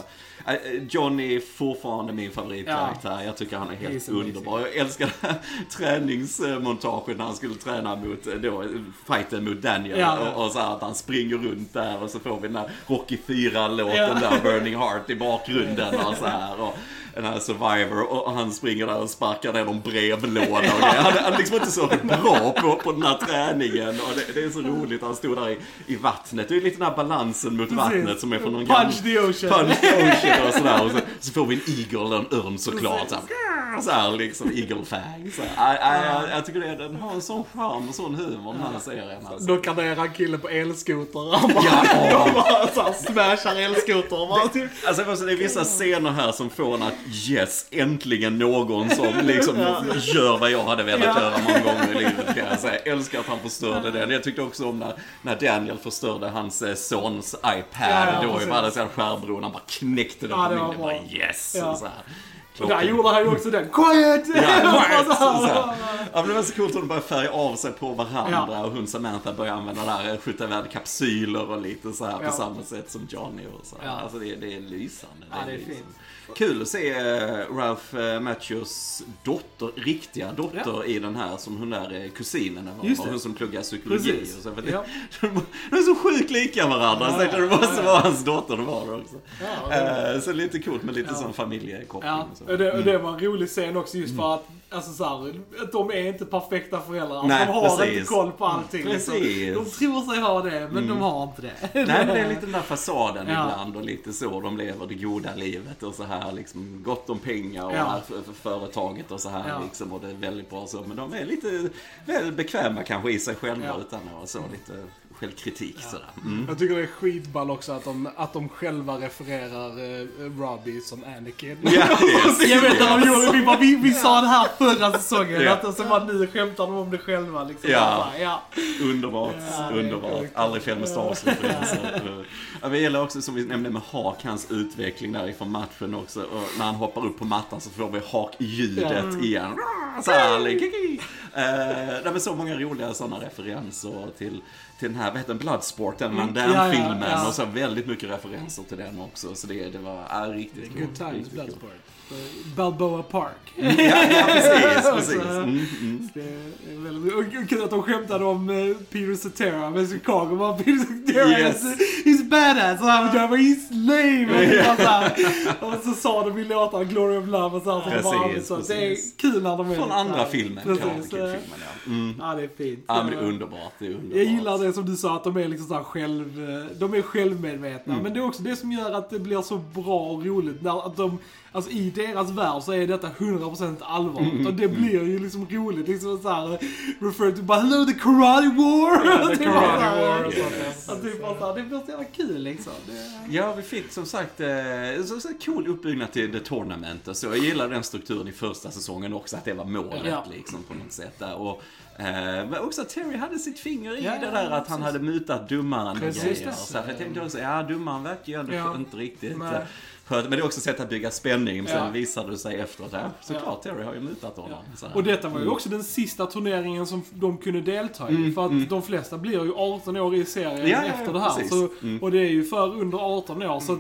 äh, Johnny är fortfarande min favoritkaraktär. Jag tycker han är helt amazing. underbar. Jag älskar *laughs* det här träningsmontaget när han skulle träna mot, eh, då, fighten mot Daniel. Ja. Och, och så här att han springer runt där och så får vi den där Rocky 4-låten Ja. där, Burning Heart i bakgrunden och så här. Och, den här Survivor och han springer där och sparkar ner någon brevlåda och. Han, han är liksom inte så bra på, på den här träningen och det, det är så roligt. Han stod där i, i vattnet. Det är lite den här balansen mot vattnet som är från någon Punch the ocean. Punch the ocean och sådär. Och så, så får vi en eagle och en örn såklart. Så här, så här liksom, eagle fang. Så här. Jag, jag, jag, tycker det, den har en sån charm och sån humor den här serien. Alltså. Då kan det en kille på elskoter. Han bara, Ja, *laughs* bara så här smashar elskoter. Bara, typ. Alltså det är- det vissa scener här som får en att yes, äntligen någon som liksom gör vad jag hade velat Ja. göra många gånger i livet kan jag säga. Jag älskar att han förstörde det. Jag tyckte också om när, när Daniel förstörde hans eh, sons iPad. Ja, ja, då det så här skärbron, han bara knäckte den Ja, det var Det bara yes. Ja. Och så här. Och där gjorde han ju också den. Quiet! Ja, quiet! *laughs* Så här. Ja, men det var så coolt att de började färga av sig på varandra och hon Samantha började använda där, skjuta iväg kapsyler och lite så här på Ja. samma sätt som Johnny och så. här. Ja. Alltså det, det är lysande. Ja, det är lysande. fint. Kul att se eh, Ralph eh, Macchios dotter, riktiga dotter Ja. i den här som hon där eh, kusinen var det. hon som pluggar psykologi Precis. och så. För det, Ja. *laughs* de är så sjukt lika varandra så jag tänkte det måste vara hans dotter det var också. Ja, det- så lite coolt med lite Ja. sån familjekoppling. Ja, och så. det, och det var en rolig scen också just för att, alltså så här, att de är inte perfekta föräldrar. Nej, de har precis. inte koll på allting. liksom. Precis. De tror sig ha det, men de har inte det. Nej men det är lite den där fasaden Ja. ibland och lite så de lever det goda livet och så här liksom gott om pengar och Ja. för, företaget och så här Ja. liksom och det är väldigt bra så men de är lite väl bekväma kanske i sig själva Ja. utan att så lite självkritik sådär. Mm. Jag tycker det är skitball också att de, att de själva refererar eh, Robbie som Anakin. Ja, yes. Jag vet att de gjorde, vi, bara, vi, vi sa det här förra säsongen, Ja. att och så bara nu skämtar de om det själva liksom. Ja. Bara, ja. Underbart, Ja, underbart. Aldrig fel med Star Wars-referenser. Ja, det gäller också som vi nämnde med Hak, hans utveckling därifrån matchen också. Och när han hoppar upp på mattan så får vi Hak-ljudet igen. Så här, kiki. Eh, det är så många roliga sådana referenser till, till den här, vad heter den, Bloodsport, den Van Mm. Ja, ja, Damme-filmen. ja. Och så väldigt mycket referenser till den också. Så det, det var ja, riktigt Good coolt, times, riktigt coolt. Balboa Park. Ja, ja, precis, *laughs* precis. Mm, mm. Det är väldigt och kul att de skämtade om eh, Peter Cetera med Chicago. Bara, Peter Cetera Yes. is, he's badass. Och han bara, he's lame. Och, så *laughs* och så sa de i låtarna Glory of Love och så här. De bara, Precis, så det är precis. kul när de är Från andra filmen, Precis. Kid-filmen ja. Mm. Ja, det är fint. Ja men det är underbart, det är underbart. Jag gillar det som du sa, att de är liksom så här själv... eh, De är självmedvetna. Mm. Men det är också det som gör att det blir så bra och roligt. När att de, alltså i deras värld så är detta 100% allvar. Mm, Och det blir ju liksom roligt. Liksom så här, refer to bara hello the karate war! Ja, the *laughs* Det är bara karate så här- war och sånt där. att det, bara blir så jävla kul liksom. Det, Ja, vi fick som sagt eh, så, så cool uppbyggnad till The Tournament. och Så jag gillar den strukturen i första säsongen också, att det var målet Ja. liksom på något sätt. Där. Och, eh, men också att Terry hade sitt finger i Ja, det ja, där att precis. han hade mutat domaren och Precis, grejer. Så jag tänkte också, ja domaren verkar ju ändå Ja. inte riktigt Nej. Men det är också ett sätt att bygga spänning. Men sen Ja. visade det sig efteråt, ja såklart Terry har ju mutat honom. Här. Och detta var ju också den sista turneringen som de kunde delta i. Mm, för att mm. de flesta blir ju 18 år i serien Ja, ja, ja, efter det här. Så, Mm. Och det är ju för under 18 år. Så att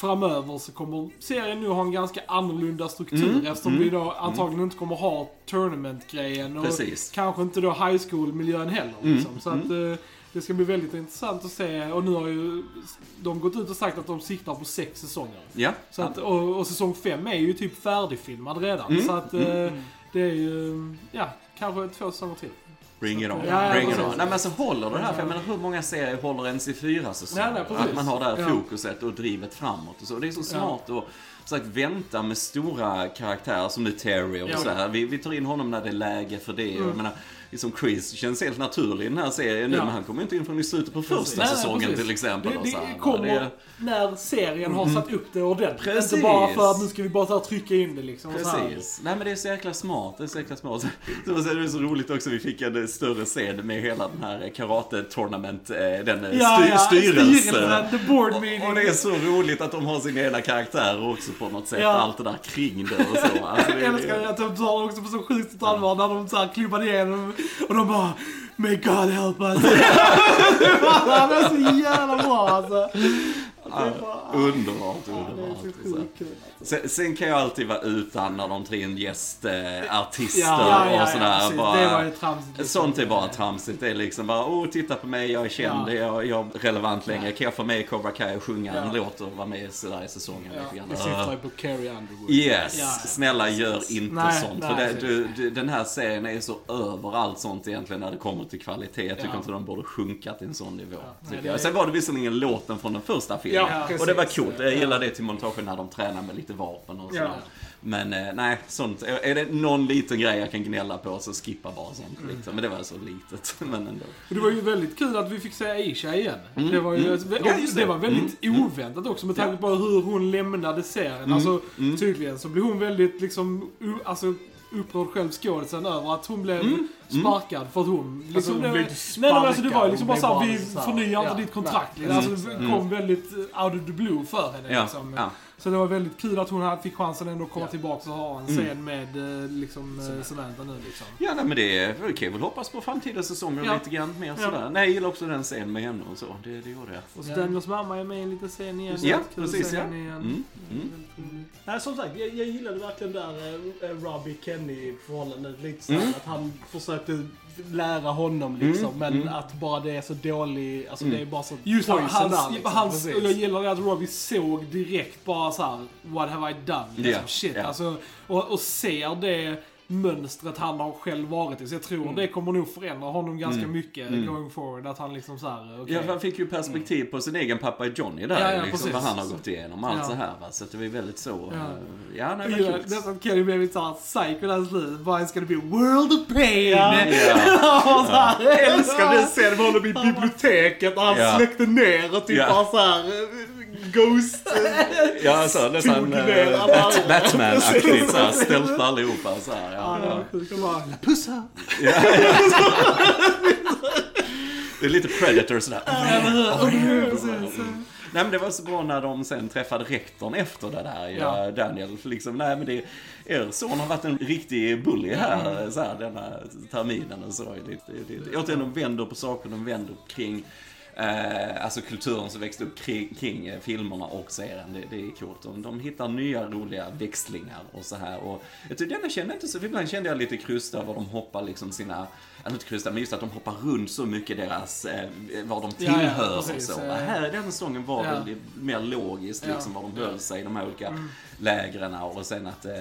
framöver så kommer serien nu ha en ganska annorlunda struktur. Mm, Eftersom mm, vi då antagligen inte kommer ha tournament-grejen. Och Precis. kanske inte då high school-miljön heller. Mm, Liksom. Så att eh, det ska bli väldigt intressant att se. Och nu har ju de gått ut och sagt att de siktar på sex säsonger. Ja, Så att, och, och säsong 5 är ju typ färdigfilmad redan. Mm, Så att eh, det är ju, ja, kanske två säsonger till. Bring it on. Ja, ja, Bring it on. Nej men alltså håller det här, för jag menar hur många serier håller ens i fyra säsonger? Nej, nej, att man har det här Ja. fokuset och drivet framåt och så. Det är så smart att sagt, vänta med stora karaktärer som nu Terry och Ja. så här. Vi, vi tar in honom när det är läge för det. Mm. Jag menar, liksom Chris känns helt naturlig i den här serien nu, Ja. men han kommer inte in förrän i slutet på första Nej, nej, säsongen precis. till exempel. Det, och så här. det kommer Det är- när serien har satt upp det ordentligt. Precis. Inte bara för att nu ska vi bara här trycka in det liksom. och. Precis. Nej men det är så jäkla smart. Det är så jäkla smart. *laughs* Så det är så roligt också. Vi fick en större scen med hela den här karate tournament, eh, den eh, Ja, styr, ja, styrelsen. meeting. Och det är så roligt att de har sina egna karaktärer också på något sätt. Ja. Allt det där kring det och så. Alltså, *laughs* det, Jag älskar att de tar det också på så sjukt allvar när de så här klubbade igenom och de bara May God help us. *laughs* det var- är så jävla bra alltså. Underbart, Ja, underbart. så sjukt kul. Sen, sen kan jag alltid vara utan när de tar in gästartister Ja, ja, ja, och sådär. bara, tramsigt. liksom. Sånt är bara tramsigt. Det är liksom bara, oh titta på mig, jag är känd, Ja. jag, jag är relevant längre. Kan jag få med Cobra Kai och sjunga en Ja. låt och vara med sådär i säsongen Ja. Vi syftar på Carrie Underwood. Yes, Ja, ja. snälla gör inte Nej, sånt. nej, för det, du, du, den här serien är så över allt sånt egentligen när det kommer till kvalitet. Jag tycker Ja. inte de borde sjunka till en sån nivå. Nej, tycker det-. Sen var det visserligen låten från den första filmen. Ja, och det var coolt. Jag gillar det till montagen när de tränar med lite vapen och sådär. Men eh, nej, sånt. Är det någon liten grej jag kan gnälla på så skippa bara sånt. Mm. Liksom. Men det var så litet. *laughs* Men ändå. Och det var ju väldigt kul att vi fick se Aisha igen. Mm, Det var ju mm. Ja, det det. var väldigt Mm, oväntat också med tanke på hur hon lämnade serien. Alltså mm. tydligen så blev hon väldigt liksom, alltså upprörd själv skådisen över att hon blev Mm. Sparkad för att hon... Liksom, Alltså, hon blev nej, inte nej, men alltså det var ju sparkad, liksom bara såhär, vi förnyar inte ja, ditt kontrakt. nej, alltså, precis. det kom väldigt out of the blue för henne Ja, liksom. ja. Så det var väldigt kul att hon hade- fick chansen ändå att komma Ja. tillbaka och ha en Mm. scen med eh, liksom, eh, Samantha nu liksom. Ja, nej, men det är, vi kan väl hoppas på framtida säsonger Ja. lite grann mer Ja. sådär. Nej, jag gillar också den scenen med henne och så. Det, det gjorde jag. Och så Ja. Daniels mamma är med i en liten scen igen. Ja, precis, ja. igen. Mm, mm. Nej, som sagt, jag, jag gillade verkligen där eh, Robbie Kenny förhållandet. Lite så här, Mm. att han försökte lära honom liksom. Mm, Men mm. att bara det är så dålig, alltså Mm. det är bara så Just poison hans, där, liksom. hans, Precis. jag gillar det att Robbie såg direkt bara så här: What have I done? Liksom, Ja, shit. ja. Alltså, och, och ser det mönstret han har själv varit i. Så jag tror Mm. det kommer nog förändra honom ganska Mm. mycket Mm. going forward. Att han liksom såhär, okej. Ja, för han fick ju perspektiv på sin egen pappa Johnny där, Ja, ja, liksom, precis. vad han har gått igenom, allt Ja. så här va. Så att det var ju väldigt så, Ja. ja, ja nej, vad gillar kul. nästan Kenny blev lite såhär psycho i slutet. Bara it's gonna be a world of pain. Ja. *laughs* Ja. Så älskar den scenen med honom i biblioteket och han Ja. släckte ner och typ Ja. bara såhär Ghost... *laughs* Ja, alltså nästan Tog äh, ner alla- Bat- Batman-aktigt såhär, *laughs* stealth allihopa så här, ja, ja. Jag bara, pussa. Ja, *laughs* Det är lite Predator sådär. Nej men det var så bra när de sen träffade rektorn efter det där, Ja. Daniel. Liksom, nej men det, er son har varit en riktig bully här, så här denna terminen och så. Det, det, det, återigen, de vänder på saker, de vänder kring Eh, alltså kulturen som växte upp kring, kring eh, filmerna och serien, det, det är coolt. De, de hittar nya roliga växlingar och så här. Och jag tycker denna kände inte så, ibland kände jag lite krystat var de hoppar liksom sina, eller inte krystat, men just att de hoppar runt så mycket deras, eh, vad de Ja, ja, tillhör precis, och så. eh. Här, den säsongen var Ja. väldigt mer logiskt Ja. liksom var de höll sig i de här olika Mm. lägren och sen att eh,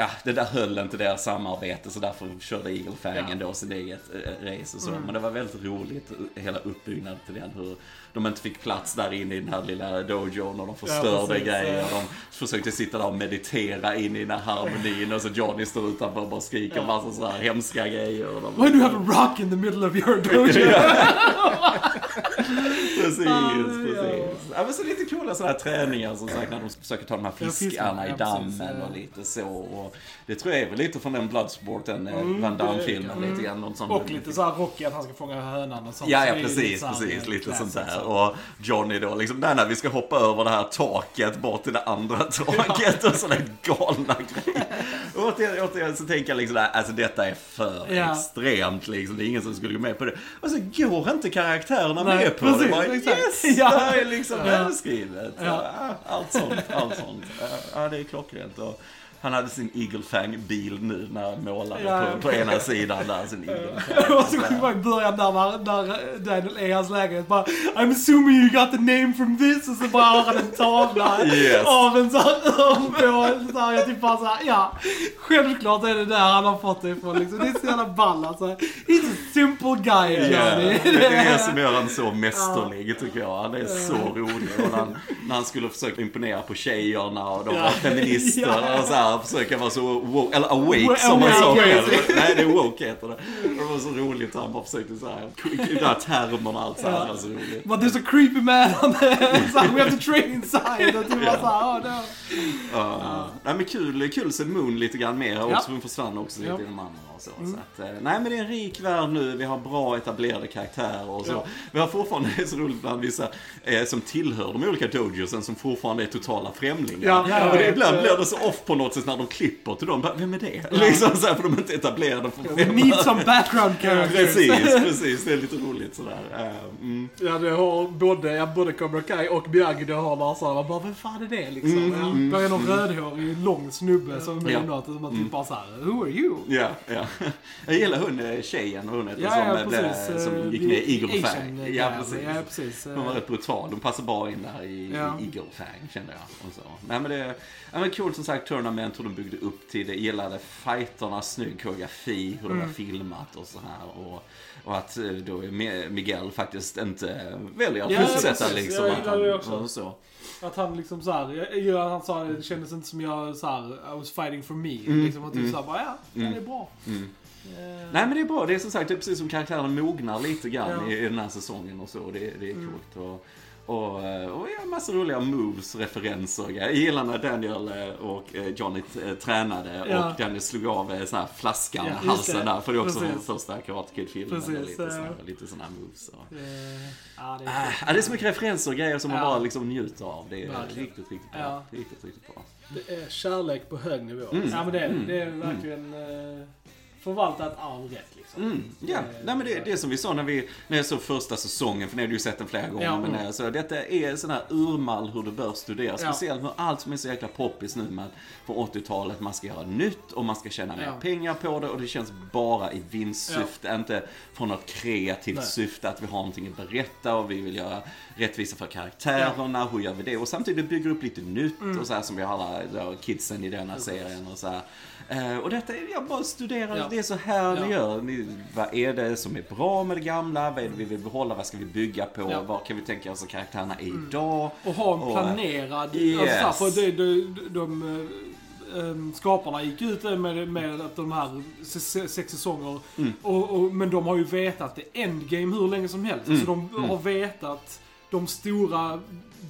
Ja, det där höll inte deras samarbete så därför körde Eagle Fang Ja. ändå sin eget äh, race och så. Mm. Men det var väldigt roligt, eh, hela uppbyggnaden till den. Hur de inte fick plats där inne i den här lilla dojon och de förstörde precis, grejer. ja. De försökte sitta där och meditera in i den här harmonin och så Johnny står utanför och bara skriker Ja. massa sådär hemska grejer. Och de, Why do you have a rock in the middle of your dojo? *laughs* *laughs* Precis, precis. Ja, men så lite coola sådana här träningar som sagt när de försöker ta de här fiskarna i dammen och lite så. Och det tror jag är väl lite från den Bloodsport, den Mm, mm, Van Damme-filmen mm. lite grann. Något sånt. Och lite såhär Rocky att han ska fånga hönan och sånt. Ja, ja precis, lite precis. eh, Lite sånt där. Och Johnny då, liksom, nej, nej, vi ska hoppa över det här taket bort till det andra *laughs* taket och sådana galna grejer. *laughs* Återigen, återigen så tänker jag liksom alltså detta är för Ja. extremt liksom. Det är ingen som skulle gå med på det. Och så går inte karaktärerna Nej, med på det. precis, Bara, exakt. yes! Ja. Det här är liksom Ja. välskrivet. Ja. Allt sånt, allt sånt. Ja, det är klockrent. Och han hade sin Eagle Fang-bil nu när han målade Ja. på, på ena sidan där, sin Eagle Det var så i början där när, Daniel är i hans lägenhet bara I'm assuming you got the name from this och så bara har han en tavla Yes. av en sån örnbål. Så här, jag typ bara såhär, ja. Självklart är det där han har fått det ifrån liksom. Det är så jävla ball alltså. He's a simple guy Johnny. det är det som gör han så mästerlig tycker jag. Han är så rolig. Och när, han, när han skulle försöka imponera på tjejerna och de var feminister och så här, försöka vara så woke, eller awake som han sa själv. Nej, det är woke heter det. Det var så roligt att han bara försökte så här, de här termerna och allt så här. Det var så roligt. But there's a creepy man on there. So we have to train inside. Och typ bara såhär, oh no. Ja. Nej men kul, kul sen Moon lite grann mer. Och Ja. hon försvann också lite Ja. i de andra och så. så att, eh, nej men det är en rik värld nu. Vi har bra etablerade karaktärer och så. Ja. Vi har fortfarande, *laughs* det är så roligt bland vissa eh, som tillhör de olika dojosen som fortfarande är totala främlingar. Ja, ja, och det, ibland blir det så off på något sätt när de klipper till dem. Vem är det? Liksom så här, för de är inte etablerade från We need some background *laughs* characters. Precis, *laughs* precis. Det är lite roligt sådär. Eh, Mm. Ja, det har både, ja, både Cobra Kai och Miyagi, det har man bara, vem fan är det liksom? Mm, Ja. mm. Bara någon rödhårig, lång snubbe som är Ja. med något och man typ bara såhär, who are you? Ja, ja. *laughs* Jag gillar hon eh, tjejen, hon heter, Ja, som, ja, eh, blev, precis. som eh, gick med i Eagle. Ja, precis. Ja, precis. Hon var rätt brutal. De passar bra in där i, Ja. i Eagle Fang, kände jag. Och så. Nej, men det ja, men kul som sagt, Tournament, hur de byggde upp till det. Gillade fighterna, snygg koreografi, hur Mm. var filmat och så här. Och, och att eh, då Mi- Miguel faktiskt inte väljer att Ja, fortsätta liksom. Jag att gillar han, det också. och så. Att han liksom såhär, jag gillar att han sa det, det kändes inte som jag såhär, I was fighting for me. Mm, Liksom att typ mm. såhär bara, ja, Mm. det är bra. Mm. Eh, Nej men det är bra, det är som sagt det är precis som karaktären mognar lite grann Ja. i, i den här säsongen och så. Det, det är Mm. coolt. Och, Och, eh, och ja, massa roliga moves, referenser. Jag gillar när Daniel eh, och eh, Johnny tränade Ja. och Daniel slog av sån här flaskan, Ja, halsen där. För det är också Precis. den första Karate Kid-filmen. Lite, såna, lite såna här moves. Och. Ja, det Ah, är ja, det är så mycket referenser och grejer som man bara liksom njuter av. Det är Verkligen. riktigt, riktigt bra. Ja. Riktigt, riktigt bra. Det är kärlek på hög nivå. Mm. Ja men det, är det. det är verkligen eh, förvalta ett arv rätt liksom. Mm, ja, Nej, men det, det är som vi sa när, vi, när jag såg första säsongen, för ni hade ju sett den flera gånger. Ja. Men såg, detta är sån här urmall hur du bör studera. Ja. Speciellt med allt som är så jäkla poppis nu med från 80-talet. Man ska göra nytt och man ska tjäna mer Ja. pengar på det och det känns bara i vinstsyfte. Inte från något kreativt Nej. syfte att vi har någonting att berätta och vi vill göra rättvisa för karaktärerna. Hur gör vi det? Och samtidigt bygger upp lite nytt Mm. och så här som vi har alla då, kidsen i denna serien och så här. Eh, och detta, är- jag bara studerar, Ja. Det är så här ni Ja. gör. Ni, vad är det som är bra med det gamla? Vad är det vi vill behålla? Vad ska vi bygga på? Ja. Mm. Vad kan vi tänka oss att karaktärerna är idag? Och ha en Och, planerad... yes. Alltså, för det, de, de, de ehm, skaparna gick ut med, med att de här se- se- sex säsonger. Mm. Och, och, men de har ju vetat det endgame hur länge som helst. Mm. Så de Mm. har vetat de stora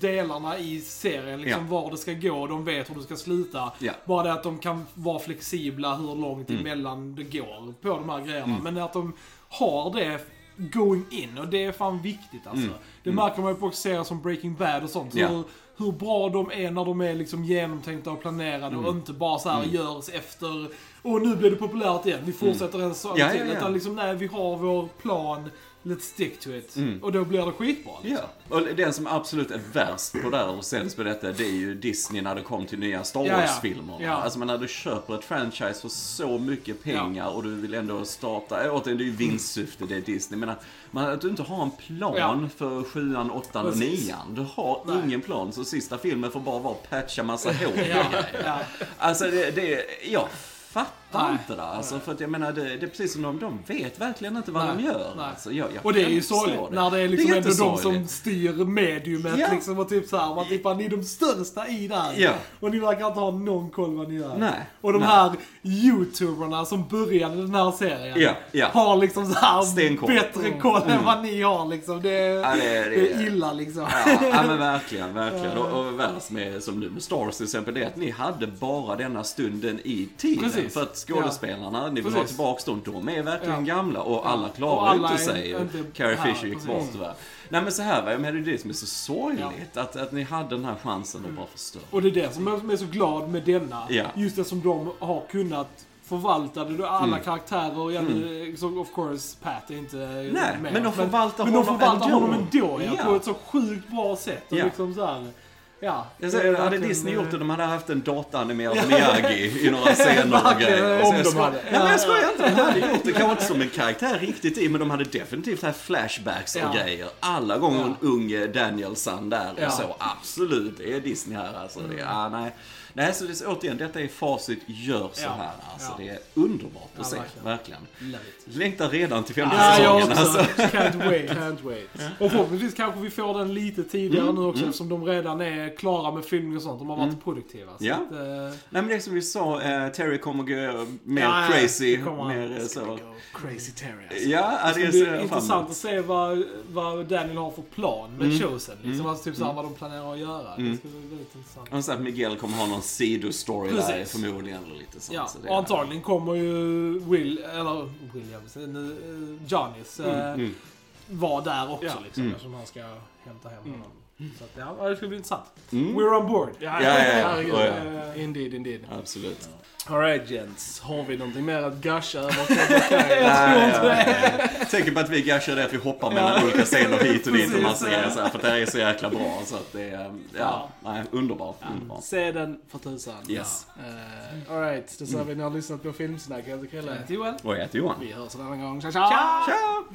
delarna i serien, liksom Ja. var det ska gå. De vet hur det ska sluta. Ja. Bara det att de kan vara flexibla hur långt Mm. emellan det går på de här grejerna. Mm. Men att de har det going in och det är fan viktigt alltså. Mm. Det Mm. märker man ju på serier som Breaking Bad och sånt. Ja. Hur, hur bra de är när de är liksom genomtänkta och planerade och Mm. inte bara så här Mm. görs efter och nu blir det populärt igen, vi fortsätter en sak till. Utan liksom, nej vi har vår plan, let's stick to it. Mm. Och då blir det skitbra. Liksom. Ja, och den som absolut är värst på det här och sämst på detta, det är ju Disney när det kom till nya Star Ja, ja. Ja. Alltså när du köper ett franchise för så mycket pengar och du vill ändå starta, äh, återigen det är ju vinstsyfte, det är Disney. Men att, men att du inte har en plan Ja. för sjuan, åttan och nian. Du har Nej. ingen plan, så sista filmen får bara vara patcha massa *laughs* hål. Ja, ja. Alltså det, det, jag fattar Nej. inte det. Alltså, för att jag menar, det, det är precis som de, de vet verkligen inte vad Nej. de gör. Nej. Alltså, jag, jag Och det är ju sorgligt när det är liksom ändå de som styr mediumet Ja. liksom och typ såhär, man typ ni är de största i där. Ja. Och ni verkar inte ha någon koll vad ni gör. Nej. Och de Nej. här youtuberna som började den här serien Ja, ja. har liksom så här Stenkoll. bättre koll än vad ni har liksom. Det, Ja, det- det, det- är illa liksom. Ja, men verkligen, verkligen. Och, och värst med, som nu med Star Wars till exempel, det är att ni hade bara denna stunden i tiden. Precis. För att skådespelarna, ni vill ha tillbaka dem, de är verkligen Ja. gamla och alla Och klarar alla inte sig. inte Carrie här, Fisher gick bort tyvärr. Nej men så här va, jag menar, det är det som är så sorgligt. Att, att ni hade den här chansen och bara förstöra. Och det är det som jag är så glad med denna. Ja. Just det som de har kunnat förvalta det. Alla Mm. karaktärer, ja, nu, så of course Pat är inte Nej, med. men de förvaltar men de honom förvaltar ändå. honom ändå ja, Ja. på ett så sjukt bra sätt. Och Ja. liksom så här, ja. Jag säger, det är hade Disney gjort det, eh, de hade haft en dataanimerad Miyagi i några *laughs* scener och grejer. om de hade. Ja, men jag Ja, skojar inte, de hade gjort det. Kanske inte som en karaktär riktigt i, men de hade definitivt haft flashbacks och Ja. grejer. Alla gånger Ja. en ung Danielsson där Ja. och så. Absolut, det är Disney här alltså. Det, ja, nej. Nej, så det, återigen, detta är facit, gör så Ja. här. Alltså, Ja. det är underbart Ja, att se, verkligen. verkligen. Längtar redan till femte Ja, jag säsongen. också. Alltså. Can't wait. *laughs* Can't wait. Och förhoppningsvis kanske vi får den lite tidigare Mm, nu också mm. eftersom de redan är klara med filmning och sånt. De har varit Mm. produktiva. Så Ja. att, eh, Nej, men det som vi sa, eh, Terry kommer gå mer Ja, crazy. det mer eh, så. Crazy Terry alltså. Ja, Det det är så jag fram intressant att se vad, vad Daniel har för plan med Mm. Chosen. Liksom. Mm. Alltså typ såhär Mm. vad de planerar att göra. Mm. Det ska bli väldigt intressant. Han säger att Miguel kommer ha någon sidostory där Precis. förmodligen. Eller lite sånt, Ja, så det och antagligen kommer ju Will, eller Williams, uh, Johnny's Mm, eh, mm. vara där också Ja. liksom. Mm. Eftersom han ska hämta hem Mm. honom. Så att, ja, det ska bli intressant. Mm. We're on board. Ja, Ja, ja, ja. herregud. Oh, ja. Eh, Indeed, indeed. Absolut. Alright gents, har vi någonting mer att gusha över? Jag tror inte ja, ja. Tänker på att vi gashar det att vi hoppar mellan olika scener hit och dit och massa ja. grejer så här, för det här är så jäkla bra så att det är, ja, Ja. nej, underbart. underbart. Se den för tusan. Yes. Uh, Alright, då säger vi ni har lyssnat på Filmsnack. Jag heter Chrille. Joel. Och jag heter Johan. Vi hörs en annan gång. Tja tja! Ciao!